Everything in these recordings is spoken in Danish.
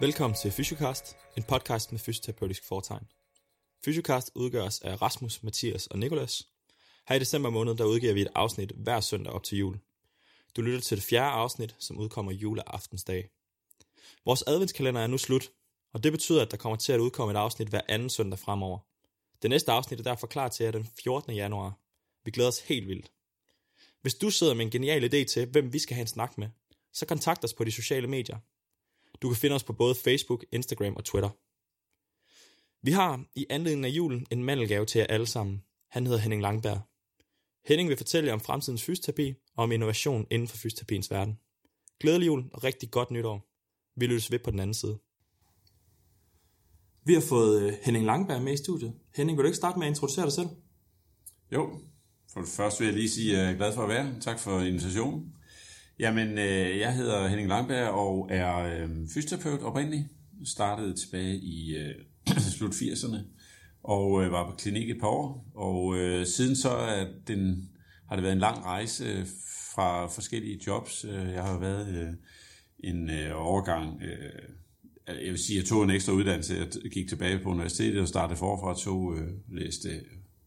Velkommen til Fysiocast, en podcast med fysioterapeutisk foretegn. Fysiocast udgøres af Rasmus, Mathias og Nikolas. Her i december måned, der udgiver vi et afsnit hver søndag op til jul. Du lytter til det fjerde afsnit, som udkommer juleaftensdag. Vores adventskalender er nu slut, og det betyder, at der kommer til at udkomme et afsnit hver anden søndag fremover. Det næste afsnit er derfor klar til jer den 14. januar. Vi glæder os helt vildt. Hvis du sidder med en genial idé til, hvem vi skal have en snak med, så kontakt os på de sociale medier. Du kan finde os på både Facebook, Instagram og Twitter. Vi har i anledning af julen en mandelgave til jer alle sammen. Han hedder Henning Langberg. Henning vil fortælle jer om fremtidens fysioterapi og om innovation inden for fysioterapiens verden. Glædelig jul og rigtig godt nytår. Vi lyttes ved på den anden side. Vi har fået øh, Henning Langberg med i studiet. Henning, vil du ikke starte med at introducere dig selv? Jo, for det første vil jeg lige sige, at jeg er glad for at være her. Tak for invitationen. Jamen, øh, jeg hedder Henning Langberg og er øh, fysioterapeut oprindeligt. Startede tilbage i øh, slut 80'erne og øh, var på klinik et par år. Og øh, siden så er den, har det været en lang rejse øh, fra forskellige jobs. Øh, jeg har været øh, en øh, overgang... Øh, jeg vil sige, jeg tog en ekstra uddannelse. Jeg gik tilbage på universitetet og startede forfra, tog øh, læste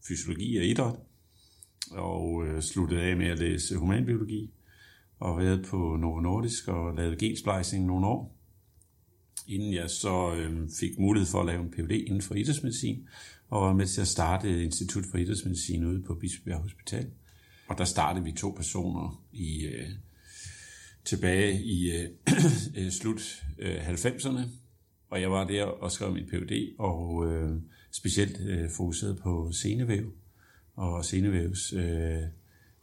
fysiologi og idræt, og øh, sluttede af med at læse humanbiologi og været på Novo Nordisk og lavet gensplejsning nogle år, inden jeg så øh, fik mulighed for at lave en Ph.D. inden for idrætsmedicin, og var med til at starte et institut for idrætsmedicin ude på Bispebjerg Hospital. Og der startede vi to personer i øh, tilbage i øh, øh slut øh, 90'erne, og jeg var der og skrev min Ph.D. og øh, specielt øh, fokuseret på senevæv og senevævs øh,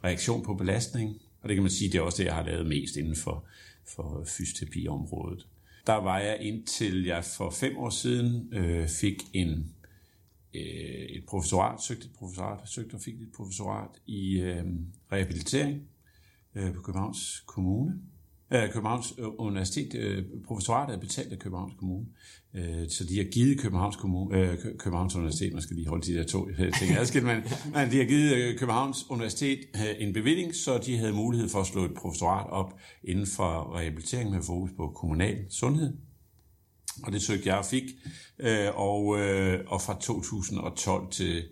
reaktion på belastning og det kan man sige, det er også det, jeg har lavet mest inden for, for fysioterapiområdet. Der var jeg indtil jeg for fem år siden øh, fik en, øh, et professorat, søgte et professorat, søgte og fik et professorat i øh, rehabilitering øh, på Københavns Kommune. Øh, Københavns Universitet, øh, professoratet er betalt af Københavns Kommune. Øh, så de har givet Københavns, Kommune, øh, Københavns Universitet, man skal lige holde de der to ting adskilt, men, men de har givet øh, Københavns Universitet øh, en bevilling, så de havde mulighed for at slå et professorat op inden for rehabilitering med fokus på kommunal sundhed. Og det søgte jeg og fik, øh, og, øh, og fra 2012 til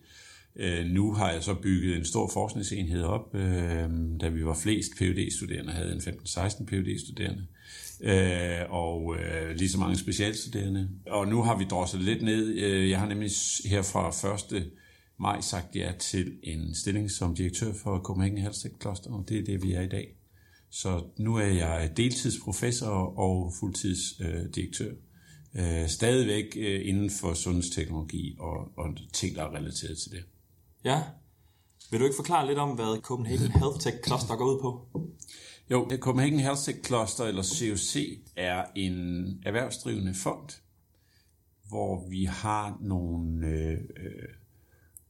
Øh, nu har jeg så bygget en stor forskningsenhed op, øh, da vi var flest phd studerende havde en 15-16 phd studerende øh, og øh, lige så mange specialstuderende. Og nu har vi drosset lidt ned. Øh, jeg har nemlig her fra 1. maj sagt ja til en stilling som direktør for Copenhagen Health Tech Cluster, og det er det, vi er i dag. Så nu er jeg deltidsprofessor og fuldtidsdirektør. Øh, øh, stadigvæk øh, inden for sundhedsteknologi og, og ting, der er relateret til det. Ja. Vil du ikke forklare lidt om, hvad Copenhagen Health Tech Cluster går ud på? Jo, Copenhagen Health Tech Cluster, eller COC, er en erhvervsdrivende fond, hvor vi har nogle, øh, øh,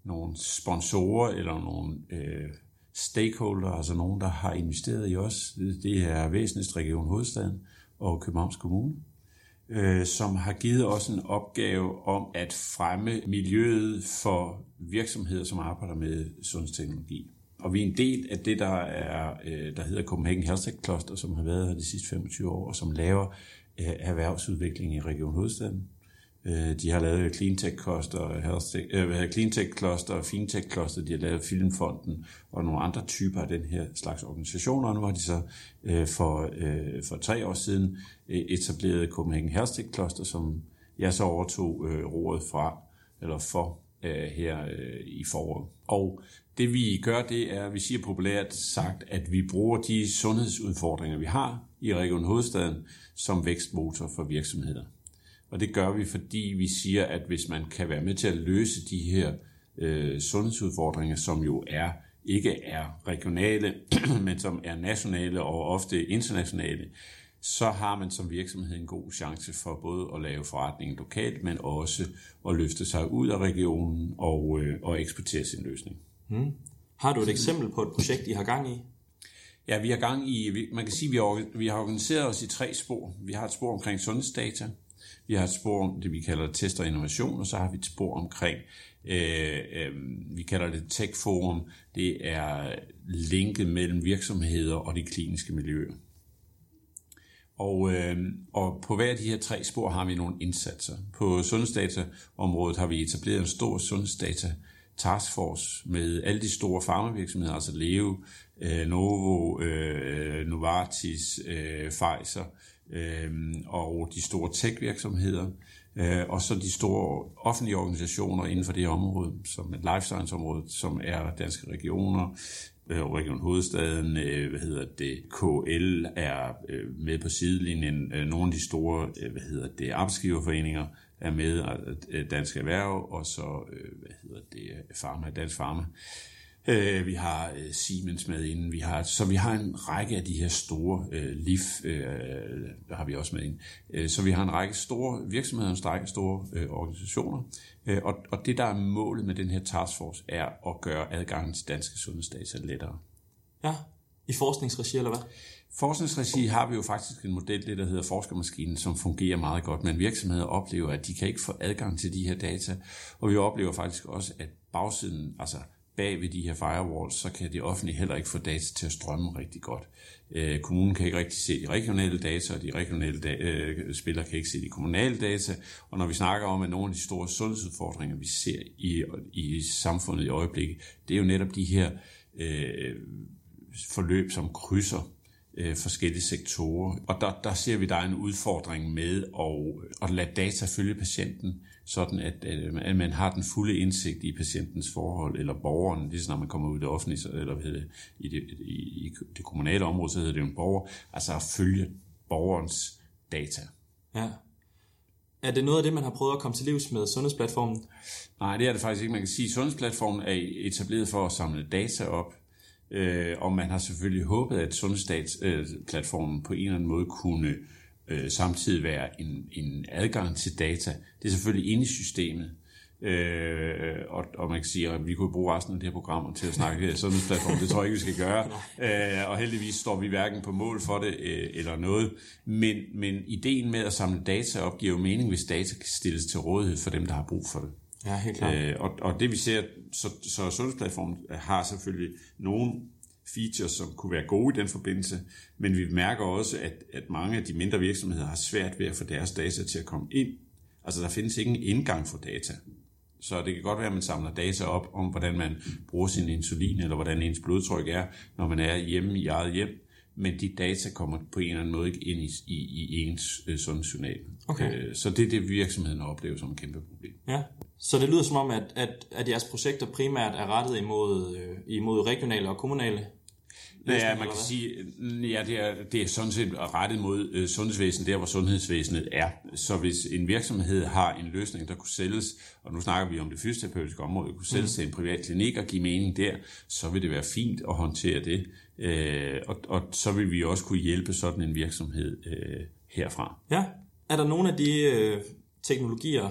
nogle sponsorer eller nogle øh, stakeholder, altså nogen, der har investeret i os. Det er væsentligst Region Hovedstaden og Københavns Kommune øh, som har givet os en opgave om at fremme miljøet for virksomheder, som arbejder med sundhedsteknologi. Og vi er en del af det, der, er, øh, der hedder Copenhagen Health Tech Cluster, som har været her de sidste 25 år, og som laver øh, erhvervsudvikling i Region Hovedstaden. Øh, de har lavet Cleantech Cluster, Health øh, Cleantech Cluster, Fintech Cluster, de har lavet Filmfonden og nogle andre typer af den her slags organisationer. Og nu har de så øh, for, øh, for tre år siden etablerede etableret Copenhagen Health Tech Cluster, som jeg så overtog øh, rådet fra, eller for øh, her øh, i foråret. Og det vi gør, det er, vi siger populært sagt, at vi bruger de sundhedsudfordringer, vi har i Region Hovedstaden, som vækstmotor for virksomheder. Og det gør vi, fordi vi siger, at hvis man kan være med til at løse de her øh, sundhedsudfordringer, som jo er ikke er regionale, men som er nationale og ofte internationale, så har man som virksomhed en god chance for både at lave forretning lokalt, men også at løfte sig ud af regionen og, øh, og eksportere sin løsning. Hmm. Har du et eksempel på et projekt, I har gang i? Ja, vi har gang i, man kan sige, at vi har organiseret os i tre spor. Vi har et spor omkring sundhedsdata, vi har et spor om det, vi kalder test og innovation, og så har vi et spor omkring, øh, øh, vi kalder det Tech Forum. Det er linket mellem virksomheder og de kliniske miljøer. Og, øh, og på hver af de her tre spor har vi nogle indsatser. På sundhedsdataområdet har vi etableret en stor sundhedsdata taskforce med alle de store farmavirksomheder, altså Leo, øh, Novo, øh, Novartis, øh, Pfizer øh, og de store tech-virksomheder, øh, og så de store offentlige organisationer inden for det område, som er life science-området, som er danske regioner, øh, Region Hovedstaden, øh, hvad hedder det, KL er øh, med på sidelinjen, øh, nogle af de store, øh, hvad hedder det, arbejdsgiverforeninger er med, øh, Dansk Erhverv, og så, øh, hvad hedder det, Pharma, Dansk Pharma. Øh, vi har øh, Siemens med inden, vi har, så vi har en række af de her store øh, LIF, øh, der har vi også med ind. Øh, så vi har en række store virksomheder, en række store øh, organisationer, øh, og, og det der er målet med den her taskforce er at gøre adgangen til danske sundhedsdata lettere. Ja, i forskningsregi eller hvad? Forskningsregi har vi jo faktisk en model, det der hedder forskermaskinen, som fungerer meget godt, men virksomheder oplever, at de kan ikke få adgang til de her data, og vi oplever faktisk også, at bagsiden, altså bag ved de her firewalls, så kan det offentlige heller ikke få data til at strømme rigtig godt. Øh, kommunen kan ikke rigtig se de regionale data, og de regionale da- øh, spillere kan ikke se de kommunale data. Og når vi snakker om, at nogle af de store sundhedsudfordringer, vi ser i, i samfundet i øjeblikket, det er jo netop de her øh, forløb, som krydser øh, forskellige sektorer. Og der, der ser vi, der er en udfordring med at, at lade data følge patienten, sådan at, at man har den fulde indsigt i patientens forhold, eller borgeren, lige når man kommer ud i det offentlige, eller hvad det, i, det, i, i det kommunale område, så hedder det jo en borger, altså at følge borgerens data. Ja. Er det noget af det, man har prøvet at komme til livs med Sundhedsplatformen? Nej, det er det faktisk ikke. Man kan sige, at Sundhedsplatformen er etableret for at samle data op, øh, og man har selvfølgelig håbet, at Sundhedsplatformen på en eller anden måde kunne øh, samtidig være en, en adgang til data. Det er selvfølgelig inde i systemet, Øh, og, og man kan sige, at vi kunne bruge resten af det her program til at snakke sundhedsplatform. Det tror jeg ikke, vi skal gøre. Øh, og heldigvis står vi hverken på mål for det øh, eller noget. Men, men ideen med at samle data op giver jo mening, hvis data kan stilles til rådighed for dem, der har brug for det. Ja, helt klart. Øh, og, og det vi ser, så, så sundhedsplatformen har selvfølgelig nogle features, som kunne være gode i den forbindelse, men vi mærker også, at, at mange af de mindre virksomheder har svært ved at få deres data til at komme ind. Altså der findes ikke en indgang for data. Så det kan godt være, at man samler data op om, hvordan man bruger sin insulin, eller hvordan ens blodtryk er, når man er hjemme i eget hjem. Men de data kommer på en eller anden måde ikke ind i, i, i ens øh, sundhedsjournal. Okay. Øh, så det er det, virksomheden oplever som et kæmpe problem. Ja, så det lyder som om, at, at, at jeres projekter primært er rettet imod, øh, imod regionale og kommunale Ja, man kan sige, ja, det er, det er sådan set rettet mod øh, sundhedsvæsenet, der hvor sundhedsvæsenet er. Så hvis en virksomhed har en løsning, der kunne sælges, og nu snakker vi om det fysioterapeutiske område, kunne sælges mm. til en privat klinik og give mening der, så vil det være fint at håndtere det. Øh, og, og så vil vi også kunne hjælpe sådan en virksomhed øh, herfra. Ja, er der nogle af de øh, teknologier,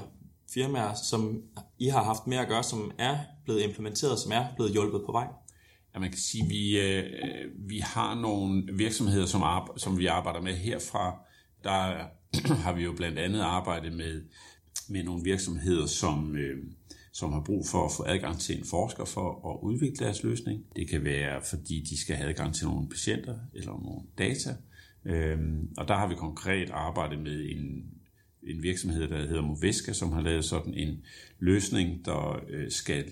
firmaer, som I har haft med at gøre, som er blevet implementeret, som er blevet hjulpet på vej? At man kan sige, at vi, øh, øh, vi har nogle virksomheder, som, arbe- som vi arbejder med herfra. Der har vi jo blandt andet arbejdet med, med nogle virksomheder, som, øh, som har brug for at få adgang til en forsker for at udvikle deres løsning. Det kan være, fordi de skal have adgang til nogle patienter eller nogle data. Øhm, og der har vi konkret arbejdet med en, en virksomhed, der hedder Moveska, som har lavet sådan en løsning, der øh, skal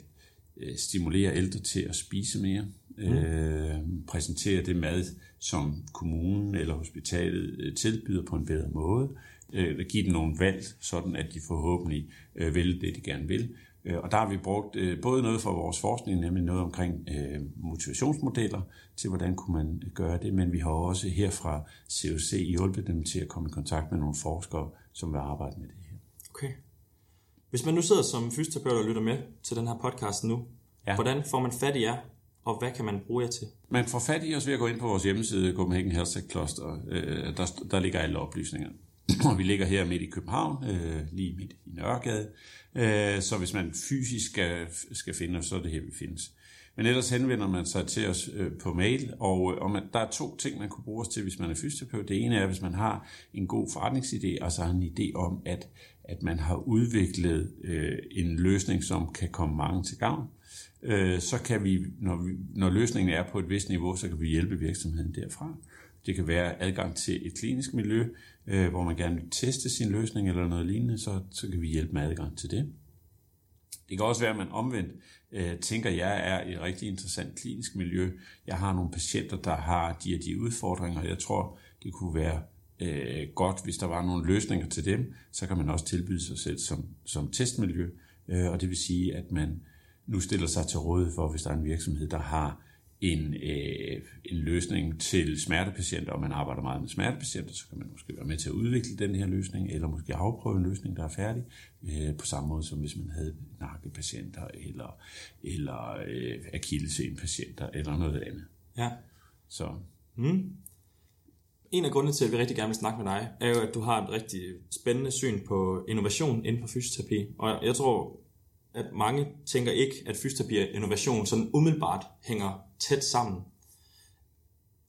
stimulere ældre til at spise mere. Mm. Øh, præsentere det mad, som kommunen eller hospitalet øh, tilbyder på en bedre måde. Øh, give dem nogle valg, sådan at de forhåbentlig øh, vil det, de gerne vil. Øh, og der har vi brugt øh, både noget for vores forskning, nemlig noget omkring øh, motivationsmodeller, til hvordan kunne man gøre det, men vi har også her fra COC hjulpet dem til at komme i kontakt med nogle forskere, som vil arbejde med det her. Okay. Hvis man nu sidder som fysioterapeut og lytter med til den her podcast nu, ja. hvordan får man fat i jer, og hvad kan man bruge jer til? Man får fat i os ved at gå ind på vores hjemmeside, Copenhagen Health Cluster. Øh, der, der ligger alle oplysninger. Og vi ligger her midt i København, øh, lige midt i Nørregade. Øh, så hvis man fysisk skal, skal finde os, så er det her, vi findes. Men ellers henvender man sig til os øh, på mail, og, og man, der er to ting, man kunne bruge os til, hvis man er fysioterapeut. Det ene er, hvis man har en god forretningsidé, og så har en idé om, at, at man har udviklet øh, en løsning, som kan komme mange til gavn. Øh, så kan vi når, vi, når løsningen er på et vist niveau, så kan vi hjælpe virksomheden derfra. Det kan være adgang til et klinisk miljø, øh, hvor man gerne vil teste sin løsning eller noget lignende, så, så kan vi hjælpe med adgang til det. Det kan også være, at man omvendt øh, tænker, at jeg er i et rigtig interessant klinisk miljø. Jeg har nogle patienter, der har de og de udfordringer. Jeg tror, det kunne være øh, godt, hvis der var nogle løsninger til dem. Så kan man også tilbyde sig selv som, som testmiljø. Øh, og det vil sige, at man nu stiller sig til rådighed for, hvis der er en virksomhed, der har en, øh, en løsning til smertepatienter, og man arbejder meget med smertepatienter, så kan man måske være med til at udvikle den her løsning, eller måske afprøve en løsning, der er færdig, øh, på samme måde som hvis man havde nakkepatienter, eller, eller øh, akillesenpatienter, eller noget andet. Ja. Så. Mm. En af grundene til, at vi rigtig gerne vil snakke med dig, er jo, at du har et rigtig spændende syn på innovation inden for fysioterapi. Og jeg tror, at mange tænker ikke, at fysioterapi og innovation sådan umiddelbart hænger tæt sammen.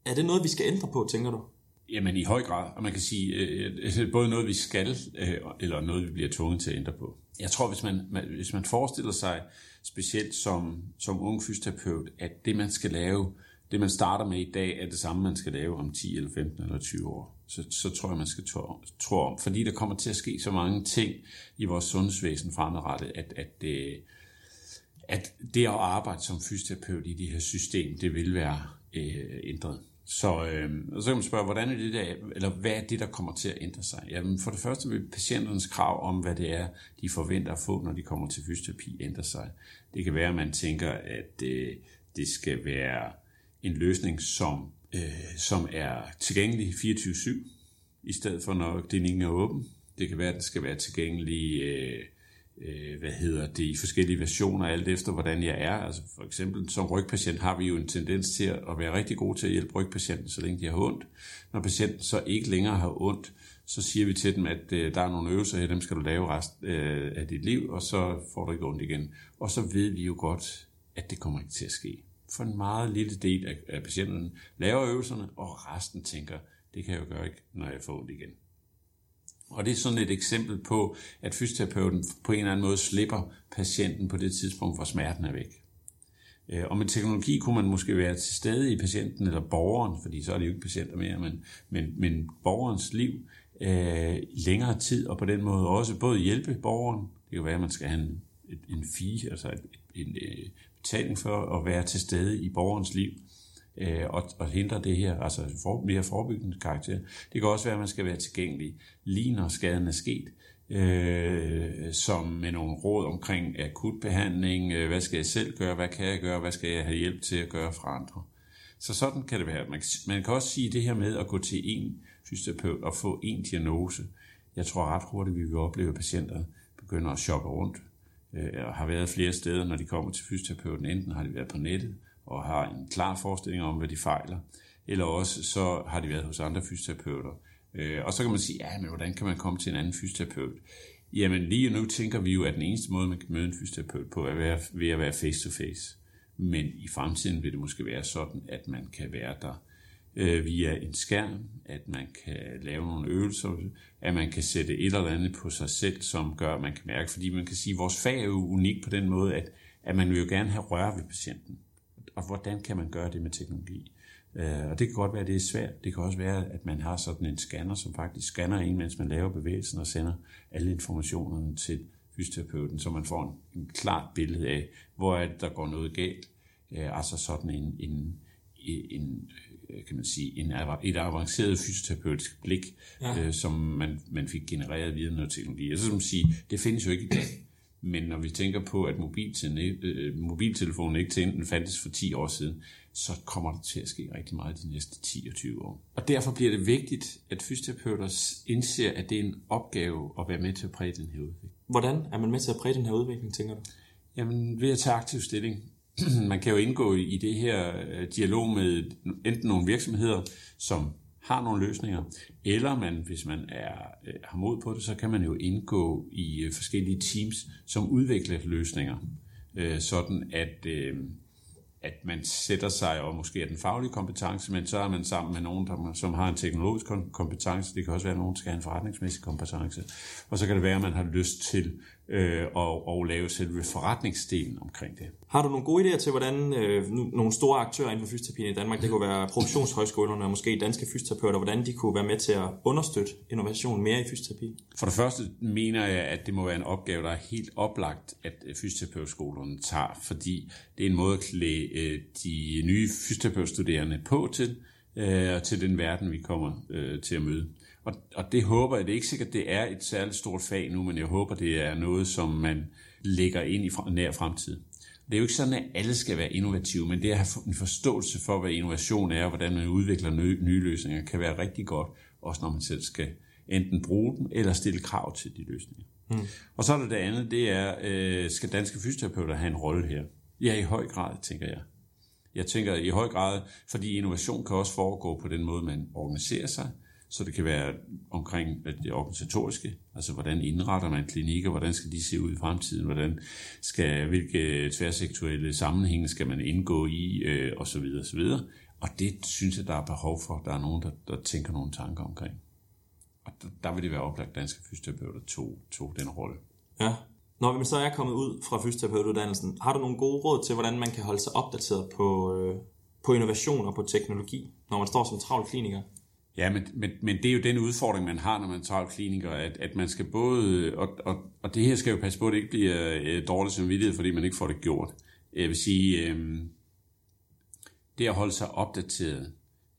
Er det noget, vi skal ændre på, tænker du? Jamen i høj grad, og man kan sige, øh, øh både noget vi skal, øh, eller noget vi bliver tvunget til at ændre på. Jeg tror, hvis man, hvis man forestiller sig, specielt som, som ung fysioterapeut, at det man skal lave, det man starter med i dag, er det samme, man skal lave om 10 eller 15 eller 20 år, så, så tror jeg, man skal tro om. Fordi der kommer til at ske så mange ting i vores sundhedsvæsen fremadrettet, at, at, det, at det at arbejde som fysioterapeut i det her system, det vil være øh, ændret. Så, øh, og så kan man spørge, hvordan er det der, eller hvad er det, der kommer til at ændre sig? Jamen, for det første vil patienternes krav om, hvad det er, de forventer at få, når de kommer til fysioterapi, ændre sig. Det kan være, at man tænker, at øh, det skal være en løsning, som, øh, som er tilgængelig 24-7, i stedet for når klinikken er åben. Det kan være, at den skal være tilgængelig øh, øh, hvad hedder det, i forskellige versioner, alt efter hvordan jeg er. Altså for eksempel som rygpatient har vi jo en tendens til at være rigtig gode til at hjælpe rygpatienten, så længe de har ondt. Når patienten så ikke længere har ondt, så siger vi til dem, at øh, der er nogle øvelser her, dem skal du lave rest øh, af dit liv, og så får du ikke ondt igen. Og så ved vi jo godt, at det kommer ikke til at ske. For en meget lille del af, af patienterne laver øvelserne, og resten tænker, det kan jeg jo gøre ikke, når jeg får ondt igen. Og det er sådan et eksempel på, at fysioterapeuten på en eller anden måde slipper patienten på det tidspunkt, hvor smerten er væk. Øh, og med teknologi kunne man måske være til stede i patienten eller borgeren, fordi så er det jo ikke patienter mere, men, men, men borgerens liv øh, længere tid, og på den måde også både hjælpe borgeren, det kan være, at man skal have en, en fee, altså en, en, en betaling for at være til stede i borgerens liv, øh, og, og hindre det her, altså for, mere forebyggende karakter. Det kan også være, at man skal være tilgængelig lige når skaden er sket, øh, som med nogle råd omkring akut behandling, øh, hvad skal jeg selv gøre, hvad kan jeg gøre, hvad skal jeg have hjælp til at gøre fra andre. Så sådan kan det være. Man, man kan også sige det her med at gå til en fysioterapeut og få en diagnose. Jeg tror ret hurtigt, vi vil opleve, at patienter begynder at shoppe rundt, øh, og har været flere steder, når de kommer til fysioterapeuten. Enten har de været på nettet, og har en klar forestilling om, hvad de fejler, eller også så har de været hos andre fysioterapeuter. Øh, og så kan man sige, ja, men hvordan kan man komme til en anden fysioterapeut? Jamen lige nu tænker vi jo, at den eneste måde, man kan møde en fysioterapeut på, er ved at være face-to-face. Men i fremtiden vil det måske være sådan, at man kan være der øh, via en skærm, at man kan lave nogle øvelser, at man kan sætte et eller andet på sig selv, som gør, at man kan mærke. Fordi man kan sige, at vores fag er jo unik på den måde, at, at man vil jo gerne have rør ved patienten og hvordan kan man gøre det med teknologi? Øh, og det kan godt være, at det er svært. Det kan også være, at man har sådan en scanner, som faktisk scanner en, mens man laver bevægelsen og sender alle informationerne til fysioterapeuten, så man får en, en klart billede af, hvor er det, der går noget galt. Øh, altså sådan en, en, en kan man sige, en, et avanceret fysioterapeutisk blik, ja. uh, som man, man fik genereret via noget teknologi. Altså som sige, det findes jo ikke i dag. Men når vi tænker på, at øh, mobiltelefonen ikke til fandtes for 10 år siden, så kommer der til at ske rigtig meget de næste 10 og 20 år. Og derfor bliver det vigtigt, at fysioterapeuter indser, at det er en opgave at være med til at præge den her udvikling. Hvordan er man med til at præge den her udvikling, tænker du? Jamen ved at tage aktiv stilling. man kan jo indgå i det her øh, dialog med enten nogle virksomheder, som har nogle løsninger, eller man, hvis man er, øh, har mod på det, så kan man jo indgå i øh, forskellige teams, som udvikler løsninger, sådan at, øh, at man sætter sig, og måske er den faglige kompetence, men så er man sammen med nogen, der, som har en teknologisk kompetence, det kan også være, at nogen skal have en forretningsmæssig kompetence, og så kan det være, at man har lyst til øh, og, og lave selve forretningsdelen omkring det. Har du nogle gode idéer til, hvordan øh, nogle store aktører inden for fysioterapien i Danmark, det kunne være professionshøjskolerne og måske danske fysioterapeuter, hvordan de kunne være med til at understøtte innovation mere i fysioterapi? For det første mener jeg, at det må være en opgave, der er helt oplagt, at fysioterapeutskolen tager, fordi det er en måde at klæde øh, de nye fysioterapeutstuderende på til, øh, til den verden, vi kommer øh, til at møde. Og, og det håber jeg, det er ikke sikkert, det er et særligt stort fag nu, men jeg håber, det er noget, som man lægger ind i nær fremtid. Det er jo ikke sådan, at alle skal være innovative, men det at have en forståelse for, hvad innovation er, og hvordan man udvikler nye, nye løsninger, kan være rigtig godt, også når man selv skal enten bruge dem, eller stille krav til de løsninger. Mm. Og så er der det andet, det er, øh, skal danske fysioterapeuter have en rolle her? Ja, i høj grad, tænker jeg. Jeg tænker i høj grad, fordi innovation kan også foregå på den måde, man organiserer sig, så det kan være omkring det organisatoriske, altså hvordan indretter man klinikker, hvordan skal de se ud i fremtiden, hvordan skal, hvilke tværsektorielle sammenhænge skal man indgå i, øh, og så videre, og så videre. Og det synes jeg, der er behov for. Der er nogen, der, der tænker nogle tanker omkring. Og der, der vil det være oplagt, danske fysioterapeuter tog, tog den rolle. Ja. Når vi så er kommet ud fra fysioterapeutuddannelsen, har du nogle gode råd til, hvordan man kan holde sig opdateret på, øh, på innovation og på teknologi, når man står som travl kliniker? Ja, men, men, men det er jo den udfordring, man har, når man tager kliniker, at, at man skal både, og, og, og det her skal jo passe på, at det ikke bliver øh, dårligt samvittighed, fordi man ikke får det gjort. Jeg vil sige, øh, det at holde sig opdateret,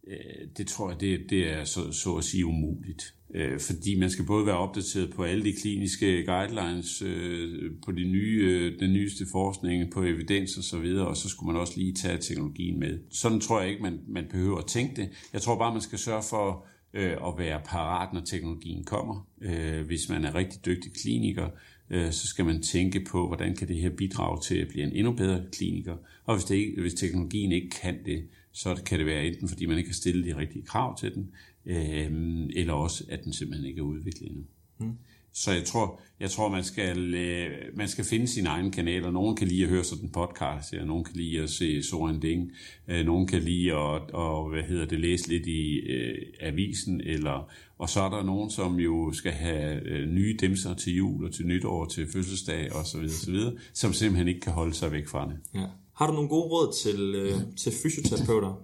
øh, det tror jeg, det, det er så, så at sige umuligt øh, fordi man skal både være opdateret på alle de kliniske guidelines, øh, på de nye, øh, den nyeste forskning, på evidens og så videre, og så skulle man også lige tage teknologien med. Sådan tror jeg ikke, man, man behøver at tænke det. Jeg tror bare, man skal sørge for øh, at være parat, når teknologien kommer. Øh, hvis man er rigtig dygtig kliniker, øh, så skal man tænke på, hvordan kan det her bidrage til at blive en endnu bedre kliniker. Og hvis, det ikke, hvis teknologien ikke kan det, så kan det være enten fordi man ikke har stillet de rigtige krav til den, øh, eller også at den simpelthen ikke er udviklet endnu. Mm. Så jeg tror, jeg tror man, skal, øh, man skal finde sine egne kanaler. Nogen kan lide at høre sådan en podcast, ja. nogen kan lide at se Soren Ding, øh, nogen kan lide at, og, hvad hedder det, læse lidt i øh, avisen, eller, og så er der nogen, som jo skal have øh, nye dimser til jul og til nytår, til fødselsdag osv., videre, som simpelthen ikke kan holde sig væk fra det. Ja. Har du nogle gode råd til, øh, til fysioterapeuter,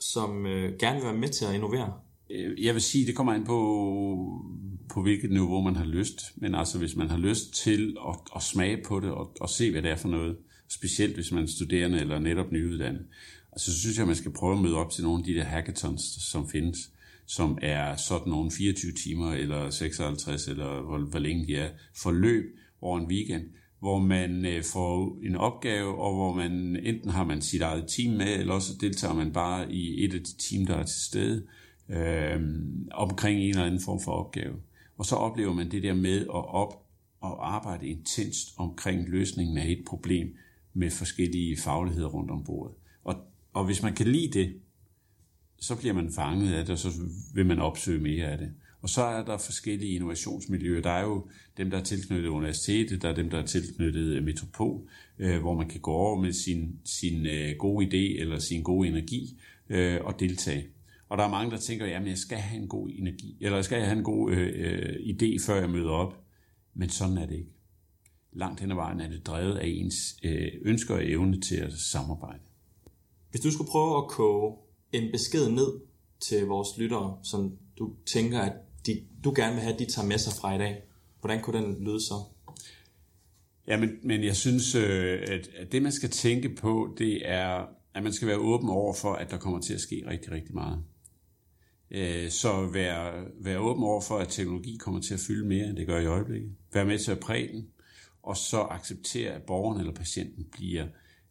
som øh, gerne vil være med til at innovere? Øh, jeg vil sige, det kommer an på, på hvilket niveau man har lyst. Men altså, hvis man har lyst til at, at smage på det og, og se, hvad det er for noget, specielt hvis man er studerende eller netop nyuddannet, altså, så synes jeg, at man skal prøve at møde op til nogle af de der hackathons, som findes, som er sådan nogle 24 timer eller 56, eller hvor, hvor længe de er, forløb over en weekend, hvor man øh, får en opgave, og hvor man enten har man sit eget team med, eller også deltager man bare i et af de team, der er til stede, øh, omkring en eller anden form for opgave. Og så oplever man det der med at op og arbejde intenst omkring løsningen af et problem med forskellige fagligheder rundt om bordet. Og, og hvis man kan lide det, så bliver man fanget af det, og så vil man opsøge mere af det. Og så er der forskellige innovationsmiljøer. Der er jo dem, der er tilknyttet universitetet, der er dem, der er tilknyttet øh, Metropol, øh, hvor man kan gå over med sin, sin øh, gode idé eller sin gode energi øh, og deltage. Og der er mange, der tænker, jamen jeg skal have en god energi, eller jeg skal have en god øh, øh, idé, før jeg møder op. Men sådan er det ikke. Langt hen ad vejen er det drevet af ens øh, ønsker og evne til at samarbejde. Hvis du skulle prøve at koge en besked ned til vores lyttere, som du tænker, at de, du gerne vil have, at de tager med sig fra i dag, hvordan kunne den lyde så? Ja, men, men jeg synes, øh, at, at det man skal tænke på, det er, at man skal være åben over for, at der kommer til at ske rigtig, rigtig meget. Øh, så vær, vær åben over for, at teknologi kommer til at fylde mere, end det gør i øjeblikket. Vær med til at præge den, og så acceptere, at borgeren eller patienten bliver,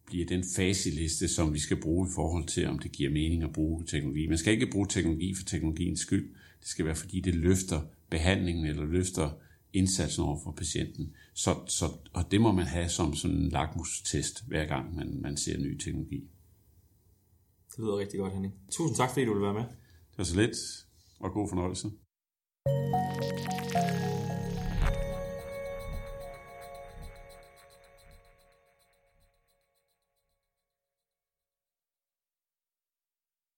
bliver den faseliste, som vi skal bruge i forhold til, om det giver mening at bruge teknologi. Man skal ikke bruge teknologi for teknologiens skyld. Det skal være, fordi det løfter behandlingen eller løfter indsatsen over for patienten. Så, så, og det må man have som sådan en lakmustest, hver gang man, man ser ny teknologi. Det lyder rigtig godt, Henning. Tusind tak, fordi du vil være med. Det var så lidt, og god fornøjelse.